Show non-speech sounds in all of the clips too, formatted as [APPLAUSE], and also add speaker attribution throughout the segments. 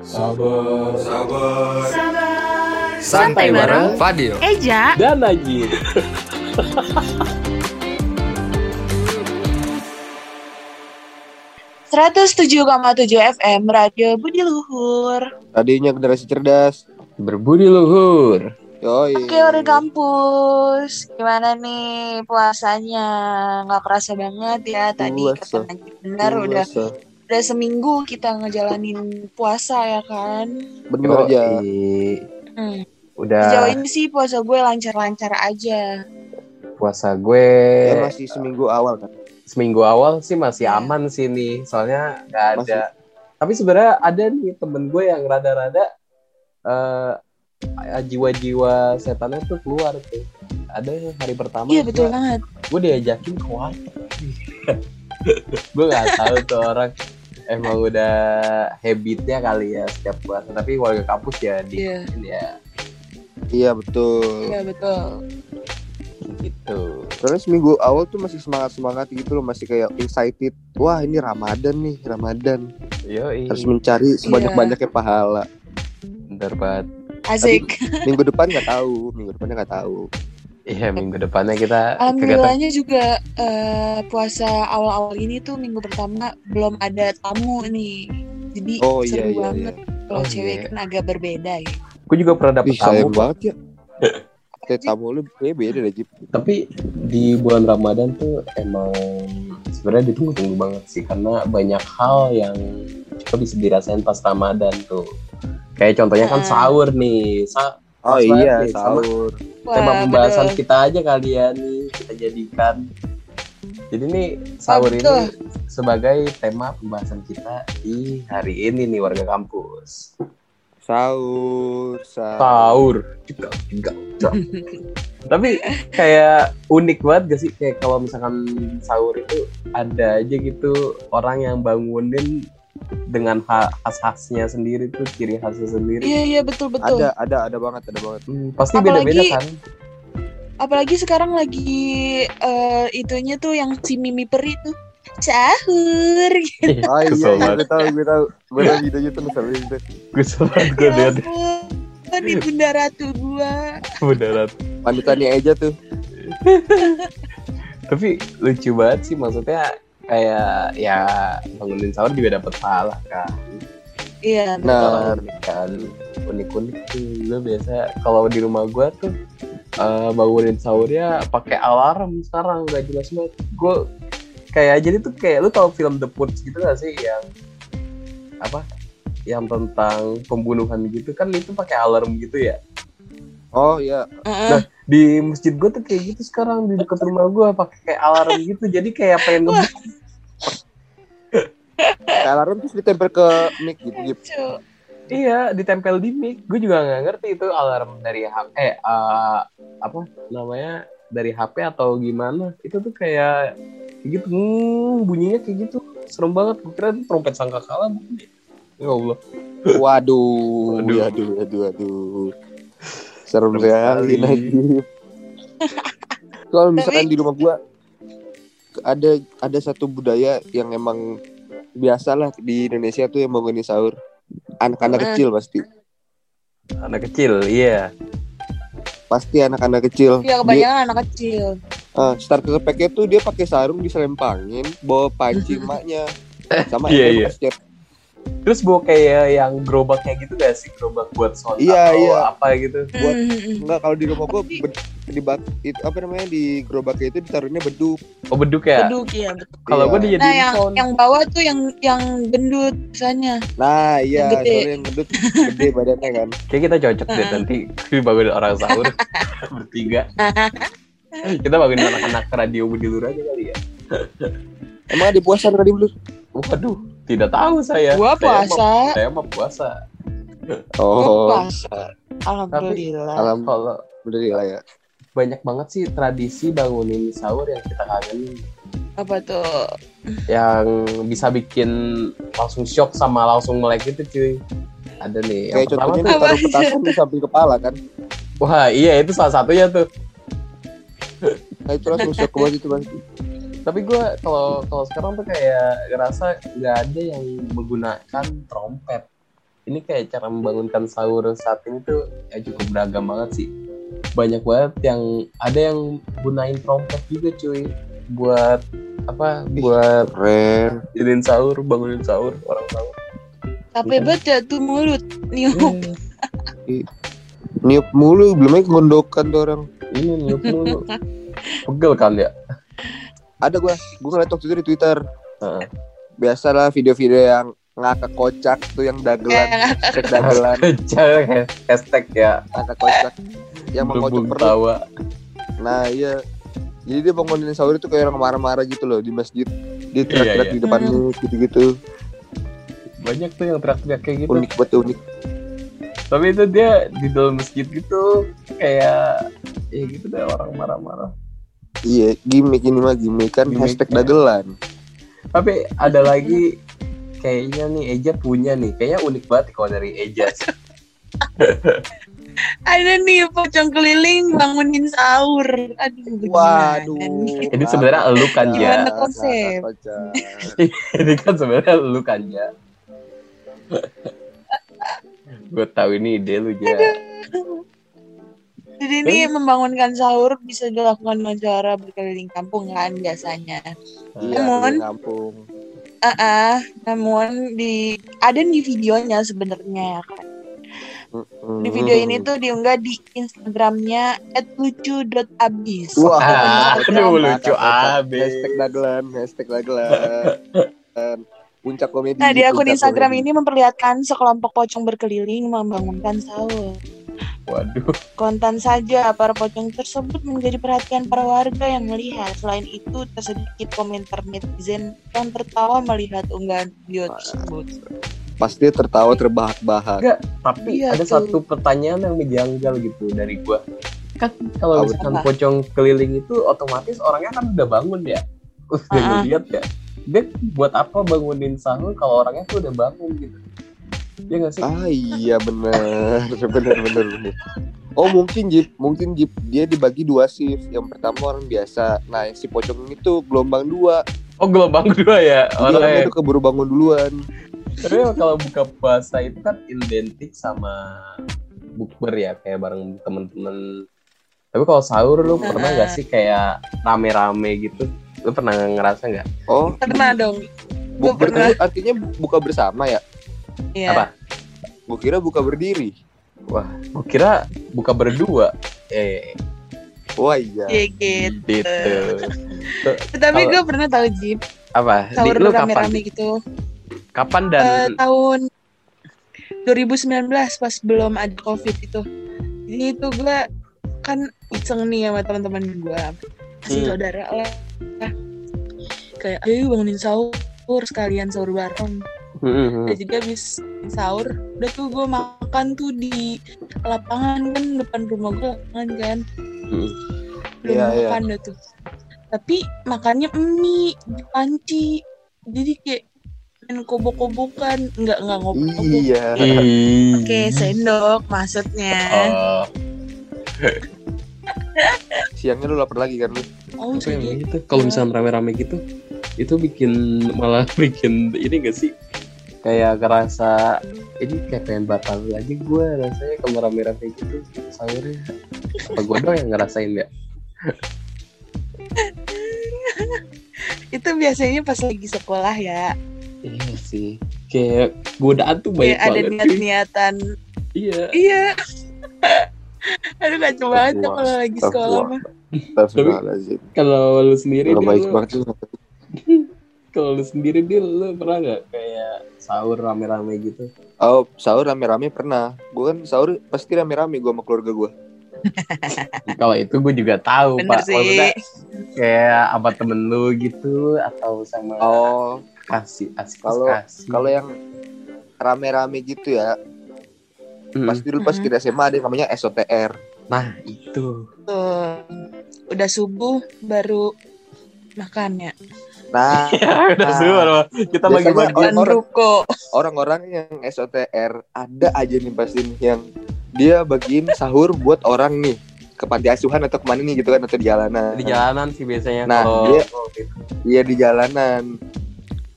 Speaker 1: Sabar, sabar.
Speaker 2: Sabar.
Speaker 3: Santai bareng Fadil.
Speaker 2: Eja.
Speaker 1: Dan Najib. [LAUGHS]
Speaker 2: Seratus tujuh koma tujuh FM Radio Budi Luhur.
Speaker 4: Tadinya generasi cerdas.
Speaker 1: Berbudi luhur.
Speaker 4: Yoi.
Speaker 2: Oke dari kampus. Gimana nih puasanya? Nggak kerasa banget ya tadi
Speaker 4: Puasa.
Speaker 2: kata Najib benar udah. Udah seminggu kita ngejalanin puasa ya kan.
Speaker 4: Bener aja.
Speaker 2: Hmm.
Speaker 1: Udah
Speaker 2: Sejauh ini sih puasa gue lancar-lancar aja.
Speaker 1: puasa gue
Speaker 4: Ya masih seminggu awal kan.
Speaker 1: seminggu awal sih masih
Speaker 2: Iya.
Speaker 1: aman sih nih. Soalnya nggak ada.
Speaker 4: Masih.
Speaker 1: Tapi sebenarnya ada nih temen gue yang rada-rada eh, jiwa-jiwa setannya tuh keluar tuh. Ada yang hari pertama
Speaker 2: Iya betul
Speaker 1: gue-
Speaker 2: banget.
Speaker 1: gue diajakin ke warteg [LAUGHS] gue nggak tahu tuh orang emang udah habitnya kali ya setiap puasa tapi warga kampus ya di
Speaker 2: Iya.
Speaker 1: ya
Speaker 4: Iya betul.
Speaker 2: Iya betul.
Speaker 1: gitu
Speaker 4: Karena seminggu awal tuh masih semangat semangat gitu loh, masih kayak excited. Wah ini Ramadan nih, Ramadan.
Speaker 1: yo
Speaker 4: Harus mencari sebanyak banyaknya pahala.
Speaker 1: bener banget
Speaker 2: Asik.
Speaker 4: Minggu depan nggak tahu, minggu depannya nggak tahu.
Speaker 1: Iya minggu depannya kita
Speaker 2: Alhamdulillahnya juga eh, puasa awal-awal ini tuh minggu pertama belum ada tamu nih. Jadi
Speaker 4: Oh iya
Speaker 2: seru
Speaker 4: iya iya.
Speaker 2: banget. Kalau
Speaker 1: Oh,
Speaker 2: cewek
Speaker 1: iya.
Speaker 2: kan agak berbeda ya.
Speaker 1: gue juga pernah dapet
Speaker 4: Ih sayang
Speaker 1: tamu
Speaker 4: banget ya. [LAUGHS] Kayak tamu lu kayak beda deh Jip.
Speaker 1: tapi di bulan Ramadan tuh emang sebenarnya ditunggu-tunggu banget sih karena banyak hal yang juga bisa dirasain pas Ramadan tuh kayak contohnya kan
Speaker 2: Ah.
Speaker 1: sahur nih Sa-
Speaker 4: Oh iya,
Speaker 1: nih, sama tema
Speaker 2: Wah,
Speaker 1: pembahasan
Speaker 2: betul.
Speaker 1: kita aja kali ya nih. Kita jadikan. Jadi nih sahur ini sebagai tema pembahasan kita di hari ini nih warga kampus.
Speaker 4: Sahur, sahur.
Speaker 1: sahur. Juga juga [LAUGHS] tapi kayak unik banget gak sih? Kayak kalau misalkan sahur itu ada aja gitu orang yang bangunin dengan ha- khas-khasnya sendiri tuh ciri khasnya sendiri
Speaker 2: Iya iya betul betul.
Speaker 4: Ada, ada, ada banget, ada banget.
Speaker 1: Hmm, pasti
Speaker 2: Apalagi-
Speaker 1: beda-beda kan
Speaker 2: Apalagi sekarang lagi eh, itunya tuh yang si Mimi Peri tuh sahur.
Speaker 4: Oh [LAUGHS] iya,
Speaker 1: Kesel
Speaker 4: iya,
Speaker 1: banget.
Speaker 4: gue tahu, gue tahu. Gue tahu videonya tuh ngeselin tuh.
Speaker 1: gue salah gue
Speaker 2: Ya ampun, di bunda ratu gua.
Speaker 1: beneran
Speaker 4: Panutannya aja tuh. [LAUGHS]
Speaker 1: tapi lucu banget sih maksudnya kayak ya bangunin sahur juga dapat pahala kan.
Speaker 2: Iya.
Speaker 4: Nah,
Speaker 1: kan. Unik-unik tuh gue biasa kalau di rumah gue tuh eh, bangunin sahurnya pakai alarm sekarang gak jelas banget. Gue kayak jadi tuh kayak lu tau film The Purge gitu gak sih yang apa yang tentang pembunuhan gitu? Kan itu pakai alarm gitu ya?
Speaker 4: Oh iya,
Speaker 2: Heeh.
Speaker 1: di masjid gue tuh kayak gitu sekarang di dekat rumah gue pakai kayak alarm gitu. Jadi kayak pengen ngebut.
Speaker 4: kayak alarm terus ditempel ke mic gitu.
Speaker 2: Lucu.
Speaker 1: Iya, ditempel di mic. Gue juga nggak ngerti itu alarm dari HP, eh eh, apa namanya dari HP atau gimana. Itu tuh kayak gitu, hmm, bunyinya kayak gitu. Serem banget. Gue kira itu trompet sangkakala. bukan ya? Ya Allah.
Speaker 4: Waduh,
Speaker 1: Waduh.
Speaker 4: waduh, waduh, waduh. Serem sekali. Najib. Kalau misalkan di rumah gua ada ada satu budaya yang emang biasalah di Indonesia tuh yang bangunin sahur. Anak-anak
Speaker 2: Eh.
Speaker 4: kecil pasti.
Speaker 1: Anak kecil, iya.
Speaker 4: Pasti anak-anak kecil.
Speaker 2: Iya
Speaker 4: Dia,
Speaker 2: kebanyakan anak kecil.
Speaker 4: ah, starter pack-nya tuh dia pakai sarung diselempangin, bawa panci [LAUGHS] emaknya. Sama
Speaker 1: Iya,
Speaker 4: ember
Speaker 1: iya.
Speaker 4: basket.
Speaker 1: Terus bawa kayak yang gerobak kayak gitu gak sih? Gerobak buat sound
Speaker 4: Iya,
Speaker 1: atau
Speaker 4: iya.
Speaker 1: apa gitu.
Speaker 4: Buat-. Enggak kalau di rumah gua bed- di bak itu apa namanya di gerobaknya itu ditaruhnya beduk.
Speaker 1: Oh beduk ya?
Speaker 2: Beduk ya betul.
Speaker 1: Kalau
Speaker 4: Iya.
Speaker 1: gue dijadiin
Speaker 2: Nah yang
Speaker 1: sound.
Speaker 2: yang bawah tuh yang yang gendut misalnya.
Speaker 4: Nah, iya,
Speaker 2: Yang gede.
Speaker 4: soalnya yang beduk gede badannya kan. [LAUGHS]
Speaker 1: Kayak kita cocok deh
Speaker 2: Heeh.
Speaker 1: nanti [LAUGHS] bangunin orang sahur [LAUGHS] bertiga. Kita bangunin anak-anak radio Budi Lur aja kali ya.
Speaker 4: Emang ada puasa tadi belum?
Speaker 1: Waduh, tidak tahu saya.
Speaker 2: Gua
Speaker 1: Saya
Speaker 2: puasa.
Speaker 1: Saya mah puasa.
Speaker 2: Gua
Speaker 4: Oh,
Speaker 2: puasa. Alhamdulillah.
Speaker 4: alhamdulillah
Speaker 1: Kalau
Speaker 4: ya.
Speaker 1: banyak banget sih tradisi bangunin sahur yang kita kangenin.
Speaker 2: Apa tuh?
Speaker 1: Yang bisa bikin langsung shock sama langsung melek gitu cuy. Ada nih. Yang
Speaker 4: Kayak
Speaker 1: pertama
Speaker 4: contohnya
Speaker 1: tuh,
Speaker 4: taruh petasan di samping kepala kan.
Speaker 1: wah iya itu salah satunya tuh.
Speaker 4: Nah itu langsung shock banget itu pasti.
Speaker 1: Tapi gue kalau kalau sekarang tuh kayak ngerasa nggak ada yang menggunakan trompet. ini kayak cara membangunkan sahur saat ini tuh ya cukup beragam banget sih banyak banget yang ada yang gunain trompet juga cuy buat apa buat
Speaker 4: Keren.
Speaker 1: jadiin sahur bangunin sahur orang sahur
Speaker 2: Capek banget ya tuh mulut. Niup.
Speaker 4: Niup mulu, belum lagi gondokan tuh orang.
Speaker 1: ini niup mulu pegel kan ya
Speaker 4: Ada gua, gua ngeliat waktu itu di Twitter.
Speaker 1: Heeh.
Speaker 4: Biasalah video-video yang ngakak kocak tuh yang dagelan, hashtag dagelan, [LAUGHS]
Speaker 1: Kecil hashtag ya.
Speaker 4: Ngakak kocak. Yang mengocok
Speaker 1: lubung
Speaker 4: perut.
Speaker 1: tawa.
Speaker 4: Nah iya. Jadi dia bangunin sahur itu kayak orang marah-marah gitu loh di masjid. Dia teriak-teriak
Speaker 1: iya.
Speaker 4: di depannya gitu-gitu.
Speaker 1: Banyak tuh yang teriak-teriak kayak gitu.
Speaker 4: Unik banget unik.
Speaker 1: Tapi itu dia di dalam masjid gitu kayak ya gitu deh orang marah-marah
Speaker 4: Iya gimmick ini mah gimmick kan
Speaker 1: Gimmick,
Speaker 4: hashtag
Speaker 1: ya.
Speaker 4: dagelan
Speaker 1: tapi ada lagi kayaknya nih Eja punya nih kayaknya unik banget kalau dari Eja. [LAUGHS]
Speaker 2: Ada nih pocong keliling bangunin sahur. Aduh, gimana
Speaker 4: Waduh?
Speaker 1: Ini sebenarnya elu kan
Speaker 2: Gimana
Speaker 1: ya
Speaker 4: Ngakak
Speaker 2: konsep? [LAUGHS]
Speaker 1: ini kan sebenarnya lu kan ya [LAUGHS] gue tahu ini ide lu ya
Speaker 2: Jadi ini membangunkan sahur bisa dilakukan dengan cara berkeliling kampung kan biasanya.
Speaker 4: Iya
Speaker 2: Namun-
Speaker 4: di kampung
Speaker 2: Ah, ah, namun di ada di videonya sebenarnya ya kan. Di video ini tuh diunggah di Instagramnya @lucu.abis.
Speaker 4: Wah,
Speaker 1: Aduh, lucu abis.
Speaker 4: Hashtag dagelan Hashtag dagelan [LAUGHS] Puncak komedi
Speaker 2: Nah, di akun Instagram
Speaker 4: komedi.
Speaker 2: ini memperlihatkan sekelompok pocong berkeliling membangunkan sahur.
Speaker 1: Waduh
Speaker 2: Kontan saja, para pocong tersebut menjadi perhatian para warga yang melihat. Selain itu, tersedikit komentar netizen yang tertawa melihat unggahan video tersebut.
Speaker 4: Pasti tertawa terbahak-bahak
Speaker 1: tapi
Speaker 2: Iya
Speaker 1: ada
Speaker 2: tuh.
Speaker 1: satu pertanyaan yang menjanggal gitu dari gua kan kalau
Speaker 4: Apa
Speaker 1: misalkan pocong keliling itu otomatis orangnya kan udah bangun ya udah
Speaker 2: Ah-ah.
Speaker 1: ngeliat ya dia buat apa bangunin sahur kalau orangnya tuh udah bangun gitu ya nggak sih
Speaker 4: Ah iya bener [LAUGHS] bener bener bener. Oh mungkin Jip, mungkin Jip dia dibagi dua shift. Yang pertama orang biasa. Nah si pocong itu gelombang dua.
Speaker 1: oh gelombang kedua ya
Speaker 4: orangnya
Speaker 1: orangnya
Speaker 4: itu keburu bangun duluan.
Speaker 1: tapi kalau buka puasa itu kan identik sama bukber ya kayak bareng temen-temen tapi kalau sahur lu pernah nggak sih kayak rame-rame gitu lu pernah ngerasa nggak
Speaker 4: Oh
Speaker 2: Pernah dong.
Speaker 4: Bukber
Speaker 2: pernah.
Speaker 4: itu artinya buka bersama ya?
Speaker 2: Iya.
Speaker 1: Apa?
Speaker 4: Gue kira buka berdiri.
Speaker 1: Wah, gue kira buka berdua. Eh,
Speaker 4: Wah iya.
Speaker 2: Iya gitu.
Speaker 1: gitu. [LAUGHS]
Speaker 2: Tapi gue pernah tahu Jip
Speaker 1: Apa? Di,
Speaker 2: sahur
Speaker 1: lu kapan?
Speaker 2: rame-rame gitu.
Speaker 1: Kapan
Speaker 2: Eh,
Speaker 1: dan
Speaker 2: tahun 2019 pas belum ada covid itu. Jadi itu gue kan iseng nih sama teman-teman gue, masih
Speaker 1: Hmm.
Speaker 2: saudara lah. Kayak ayo bangunin sahur sekalian sahur bareng.
Speaker 1: Hmm,
Speaker 2: Udah jadi habis sahur, udah tuh gue makan tuh di lapangan kan depan rumah gue lapangan kan.
Speaker 1: hmm.
Speaker 2: Belum
Speaker 4: Iya, iya.
Speaker 2: makan dah tuh. Tapi makannya mie di panci. Jadi kayak main kobok-kobokan, enggak enggak ngobok-ngobok.
Speaker 4: Iya.
Speaker 2: Oke, sendok maksudnya.
Speaker 1: Oh,
Speaker 4: Siangnya lu lapar lagi kan lu?
Speaker 2: Oh, jadi
Speaker 1: gitu? Kalau misalnya rame-rame gitu, itu bikin malah [LAUGHS] bikin ini gak sih? Kayak ngerasa ini kayak pengen batal lagi gue rasanya kalau rame-rame gitu sahurnya. Apa gue doang yang ngerasain ya? [LAUGHS]
Speaker 2: itu biasanya pas lagi sekolah ya.
Speaker 1: Iya sih. Kayak godaan tuh banyak
Speaker 2: Kayak ada niat-niatan.
Speaker 1: Iya.
Speaker 2: Iya. [LAUGHS] Aduh kacau banget ya kalau lagi sekolah mah.
Speaker 1: Kalau lu sendiri
Speaker 4: Kalau baik banget [LAUGHS]
Speaker 1: kalau lu sendiri Dil, lu pernah kayak sahur rame-rame gitu?
Speaker 4: Oh, sahur rame-rame pernah. Gue kan sahur pasti rame-rame gue sama keluarga gue. [LAUGHS]
Speaker 1: Kalau itu gue juga tahu
Speaker 2: Bener
Speaker 1: pak. Maksudnya
Speaker 2: sih.
Speaker 1: kayak apa temen lu gitu atau sama
Speaker 4: Oh,
Speaker 1: kasih asik
Speaker 4: Kalau- kalau yang rame-rame gitu ya,
Speaker 1: Mm.
Speaker 4: pasti dulu pas kita SMA ada yang namanya SOTR.
Speaker 1: nah itu
Speaker 2: Tuh. Udah subuh baru makan ya.
Speaker 4: Nah, [LAUGHS]
Speaker 1: Udah suruh loh. kita bagi-bagi
Speaker 4: orang- orang-orang yang SOTR ada aja nih pasti nih yang dia bagiin sahur buat orang nih ke panti asuhan atau ke mana nih gitu kan atau di jalanan.
Speaker 1: di jalanan sih biasanya
Speaker 4: Nah,
Speaker 1: kalau
Speaker 4: dia- Iya di jalanan.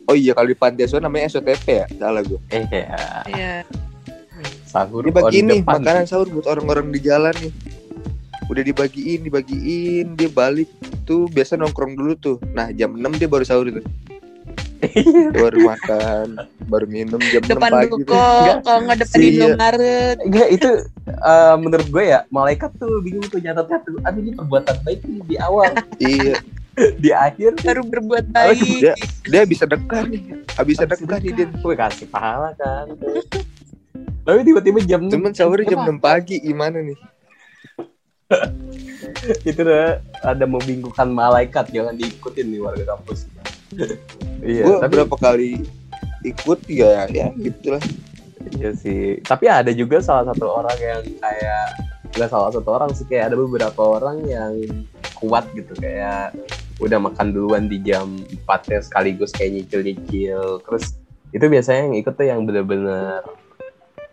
Speaker 4: Oh iya kalau di panti asuhan namanya SOTP ya, salah gue.
Speaker 1: eh ya
Speaker 2: Iya.
Speaker 1: sahur
Speaker 4: Dibagiin
Speaker 1: on
Speaker 4: nih
Speaker 1: depan.
Speaker 4: makanan sahur buat orang-orang di jalan nih. Udah dibagiin, dibagiin, dia balik tuh biasa nongkrong dulu tuh. Nah, jam 6 dia baru sahur itu.
Speaker 1: Iya.
Speaker 4: Baru makan, baru minum jam 6
Speaker 2: depan
Speaker 4: pagi
Speaker 2: ruko
Speaker 4: tuh.
Speaker 1: Enggak.
Speaker 2: kalau nggak depan
Speaker 4: Si-
Speaker 2: Indomaret
Speaker 1: Enggak itu eh, menurut gue ya malaikat tuh bingung tuh nyatetnya tuh aduh ini perbuatan baik nih di awal
Speaker 4: Iya, [LAUGHS]
Speaker 1: di akhir
Speaker 2: baru berbuat baik
Speaker 4: dia dia bisa sedekah nih. Habis sedekah nih dia.
Speaker 1: gue kasih pahala kan tapi tiba-tiba jam
Speaker 4: Cuman sahurnya jam 6 pagi gimana nih? [LAUGHS]
Speaker 1: itu udah ada membingungkan malaikat jangan diikutin nih warga kampus. [LAUGHS] Iya
Speaker 4: Gua
Speaker 1: tapi
Speaker 4: berapa kali ikut ya ya gitu lah.
Speaker 1: iya sih tapi ada juga salah satu orang yang kayak nggak salah satu orang sih kayak ada beberapa orang yang kuat gitu kayak udah makan duluan di jam 4 ya sekaligus kayak nyicil-nyicil. Terus itu biasanya yang ikut tuh yang bener-bener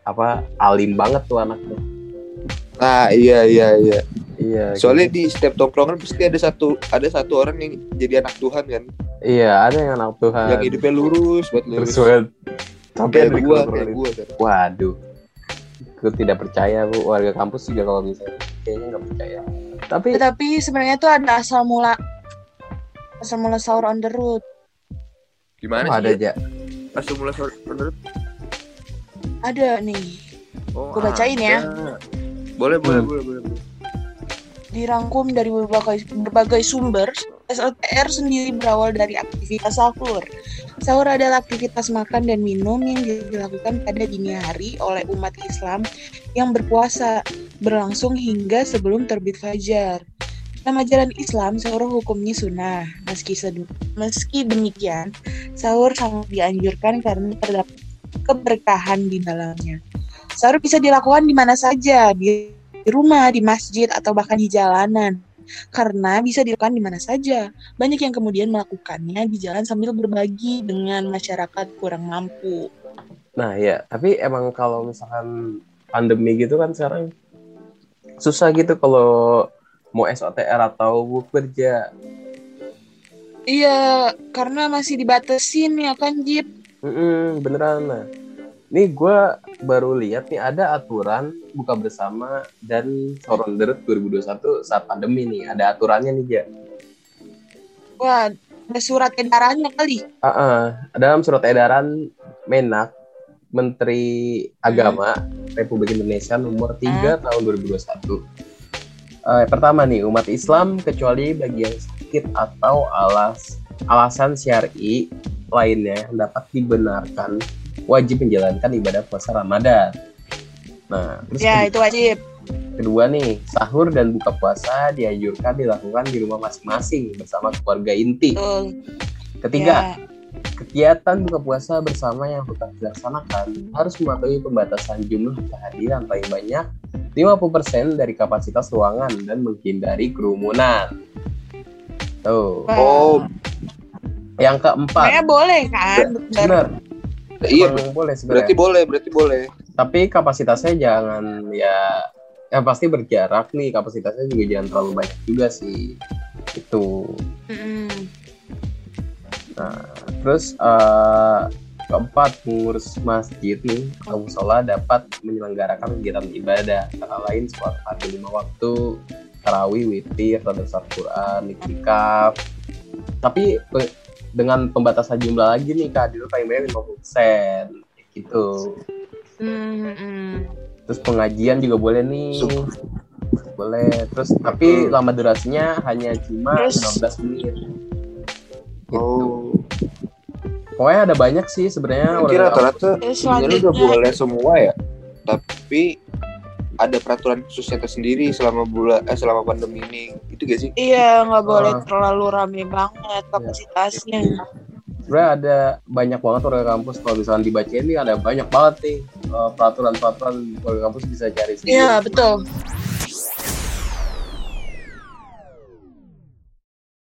Speaker 1: apa alim banget tuh anaknya
Speaker 4: Nah, iya iya iya.
Speaker 1: iya
Speaker 4: Soalnya
Speaker 1: gitu.
Speaker 4: di setiap tongkrongan pasti ada satu ada satu orang yang jadi anak Tuhan kan,
Speaker 1: iya ada yang anak Tuhan
Speaker 4: yang hidupnya lurus buat
Speaker 1: terus
Speaker 4: lurus.
Speaker 1: buat- sampai
Speaker 4: Kayak gua, kayak
Speaker 1: itu.
Speaker 4: gua kan.
Speaker 1: Waduh, gue tidak percaya bu warga kampus juga kalau misalnya kayaknya nggak percaya. Tapi
Speaker 2: tapi sebenarnya tuh ada asal mula asal mula sahur on the road
Speaker 4: Gimana
Speaker 1: oh,
Speaker 4: sih?
Speaker 1: ada aja.
Speaker 4: Langsung mulai sahur menurut.
Speaker 2: ada nih
Speaker 4: Oh,
Speaker 2: Gua bacain ya.
Speaker 4: ada. Boleh boleh
Speaker 1: Hmm.
Speaker 4: boleh boleh. boleh.
Speaker 2: dirangkum dari berbagai berbagai sumber SLTR sendiri berawal dari aktivitas sahur. Sahur adalah aktivitas makan dan minum yang dilakukan pada dini hari oleh umat Islam yang berpuasa berlangsung hingga sebelum terbit fajar. Dalam ajaran Islam, sahur hukumnya sunnah. Meski, sedu- meski demikian, sahur sangat dianjurkan karena terdapat keberkahan di dalamnya. Sahur bisa dilakukan di mana saja, di rumah, di masjid, atau bahkan di jalanan. Karena bisa dilakukan di mana saja. Banyak yang kemudian melakukannya di jalan sambil berbagi dengan masyarakat kurang mampu.
Speaker 1: Nah ya, tapi emang kalau misalkan pandemi gitu kan sekarang susah gitu kalau mau SOTR atau bekerja.
Speaker 2: Iya, karena masih dibatasin ya kan, Jip?
Speaker 1: Mm-mm, beneran nah. Nih gue baru lihat nih ada aturan buka bersama dan Road 2021 saat pandemi nih. Ada aturannya nih ya.
Speaker 2: Wah, ada surat edarannya kali.
Speaker 1: Ah, ah. dalam surat edaran Menak Menteri Agama Republik Indonesia nomor 3 tahun 2021. Eh, pertama nih, umat Islam kecuali bagi yang sakit atau alas alasan syar'i lainnya dapat dibenarkan wajib menjalankan ibadah puasa Ramadan. Nah, terus
Speaker 2: Ya, itu wajib.
Speaker 1: kedua nih, sahur dan buka puasa dianjurkan dilakukan di rumah masing-masing bersama keluarga inti.
Speaker 2: Betul.
Speaker 1: Ketiga,
Speaker 2: Ya.
Speaker 1: Kegiatan buka puasa bersama yang tetap dilaksanakan harus mematuhi pembatasan jumlah kehadiran paling banyak 50% dari kapasitas ruangan dan menghindari kerumunan. Tuh.
Speaker 4: Oh,
Speaker 1: Yang keempat,
Speaker 2: Kayaknya boleh kan? Bener.
Speaker 1: benar.
Speaker 4: Iya
Speaker 1: Emang boleh
Speaker 4: berarti boleh, berarti boleh.
Speaker 1: Tapi kapasitasnya jangan ya ya pasti berjarak nih, kapasitasnya juga jangan terlalu banyak juga sih. Itu. Nah, terus eh, keempat pengurus masjid nih atau musola dapat menyelenggarakan kegiatan ibadah antara lain sholat fardu lima waktu, tarawih, witir, tadabbur Quran, iktikaf. Tapi pe- dengan pembatasan jumlah lagi nih kehadiran paling banyak 50% gitu.
Speaker 2: Mm-mm.
Speaker 1: Terus pengajian juga boleh nih.
Speaker 4: Sup.
Speaker 1: Boleh. Terus tapi lama durasinya hanya cuma
Speaker 2: Terus-
Speaker 1: 15 menit. Gitu.
Speaker 4: Oh,
Speaker 1: Pokoknya ada banyak sih sebenarnya orang-
Speaker 4: rata-rata
Speaker 2: Terus
Speaker 4: sebenarnya udah boleh semua ya. Tapi ada peraturan khususnya tersendiri selama bulan eh selama pandemi ini. Itu gak sih?
Speaker 2: iya nggak boleh
Speaker 1: Ah.
Speaker 2: terlalu rame banget kapasitasnya.
Speaker 1: sebenarnya ada banyak banget warga kampus kalau misalnya dibacain nih ada banyak banget nih eh, peraturan-peraturan warga kampus bisa cari sendiri.
Speaker 2: Iya betul.